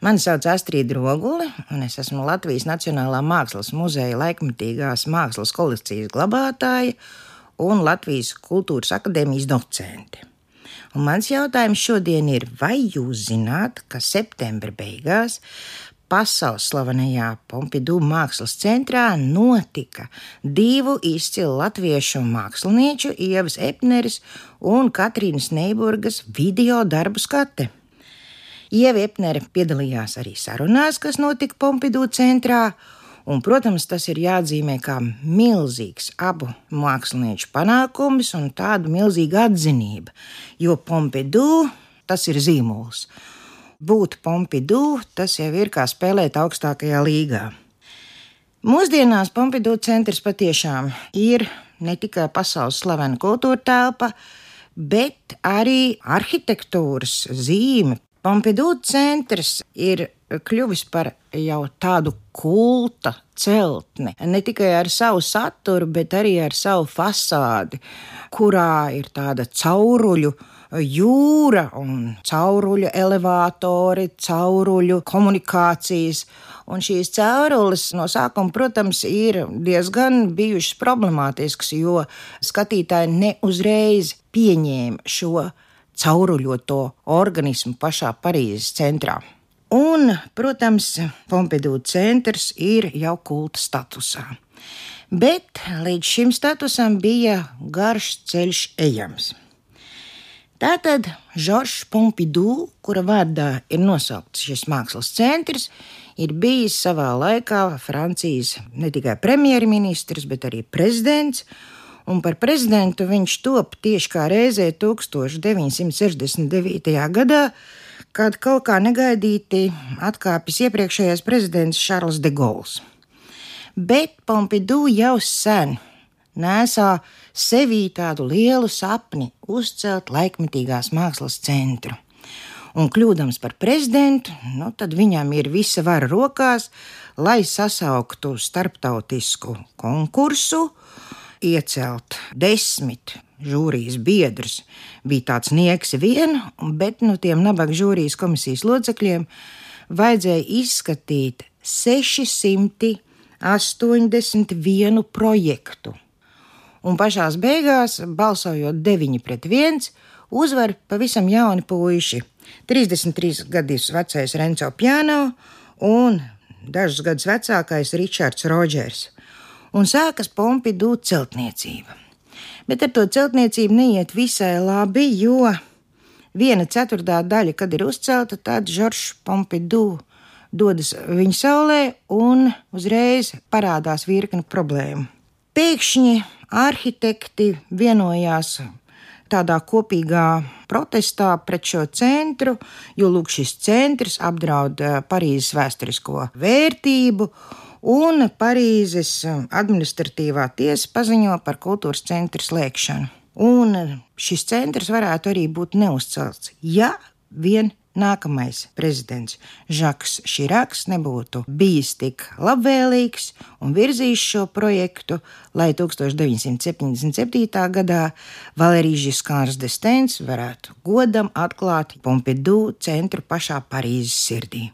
Mani sauc Astrid Roguli, un es esmu Latvijas Nacionālā Mākslas muzeja laikmatīgās mākslas kolekcijas glabātāja un Latvijas Kultūras akadēmijas docente. Un mans jautājums šodien ir, vai jūs zināt, ka septembra beigās pasaules slavenajā Pompidou mākslas centrā notika divu izcilu latviešu mākslinieču, Ievas Epneres un Katrīnas Neiburgas video darbu skate? Ieva Epnere piedalījās arī sarunās, kas notika Pompidou centrā. Un, protams, tas ir jāatzīmē kā milzīgs abu mākslinieku panākums un tāda milzīga atzinība, jo Pompidou tas ir zīmols. Būt Pompidou tas jau ir kā spēlēt augstākajā līgā. Mūsdienās Pompidou centrs patiešām ir ne tikai pasaules slavena kultūra telpa, bet arī arhitektūras zīme, Pompidou centrs ir kļuvis par jau tādu kulta celtni. Ne tikai ar savu saturu, bet arī ar savu fasādi, kurā ir tāda cauruļu jūra un cauruļu elevātori, cauruļu komunikācijas. Un šīs caurules no sākuma, protams, ir diezgan bijušas problemātiskas, jo skatītāji neuzreiz pieņēma šo cauruļoto organismu pašā Parīzes centrā. Un, protams, Pompidou centrs ir jau kulta statusā. Bet līdz šim statusam bija garš ceļš ejams. Tātad Žoržs Pompidou, kura vārdā ir nosaukts šis mākslas centrs, ir bijis savā laikā Francijas ne tikai premjerministrs, bet arī prezidents un par prezidentu viņš top tieši kā reizē 1969. gadā, kad kaut kā negaidīti atkāpjas iepriekšējais prezidents Šarls de Gauls. Bet Pompidou jau sen nesā sevī tādu lielu sapni uzcelt laikmetīgās mākslas centru. Un kļūdams par prezidentu, nu, tad viņam ir visa vara rokās, lai sasauktu starptautisku konkursu, iecelt desmit žūrijas biedrus. Bija tāds nieks vien, bet nu, tiem nabaga žūrijas komisijas locekļiem vajadzēja izskatīt 681 projektu. Un pašā beigās, balsojot 9 pret 1, uzvar pavisam jauni puiši. 33 gadus vecais Renzo Piano un dažus gadus vecākais Ričards Rodžers un sākas Pompidou celtniecība. Bet ar to celtniecību neiet visai labi, jo viena ceturtā daļa, kad ir uzcelta, tad Žoržs Pompidou dodas viņa saulē un uzreiz parādās virkni problēmu. Pēkšņi arhitekti vienojās tādā kopīgā protestā pret šo centru, jo lūk, šis centrs apdraud eh, Parīzes vēsturisko vērtību un Parīzes administratīvā tiesa paziņo par kultūras centra slēgšanu. Un šis centrs varētu arī būt neuzcelts, ja vien nākamais prezidents Žaks Širaks nebūtu bijis tik labvēlīgs un virzījis šo projektu, lai 1977. gadā Valērijas Žiskārs Destens varētu godam atklāt Pompidou centru pašā Parīzes sirdī.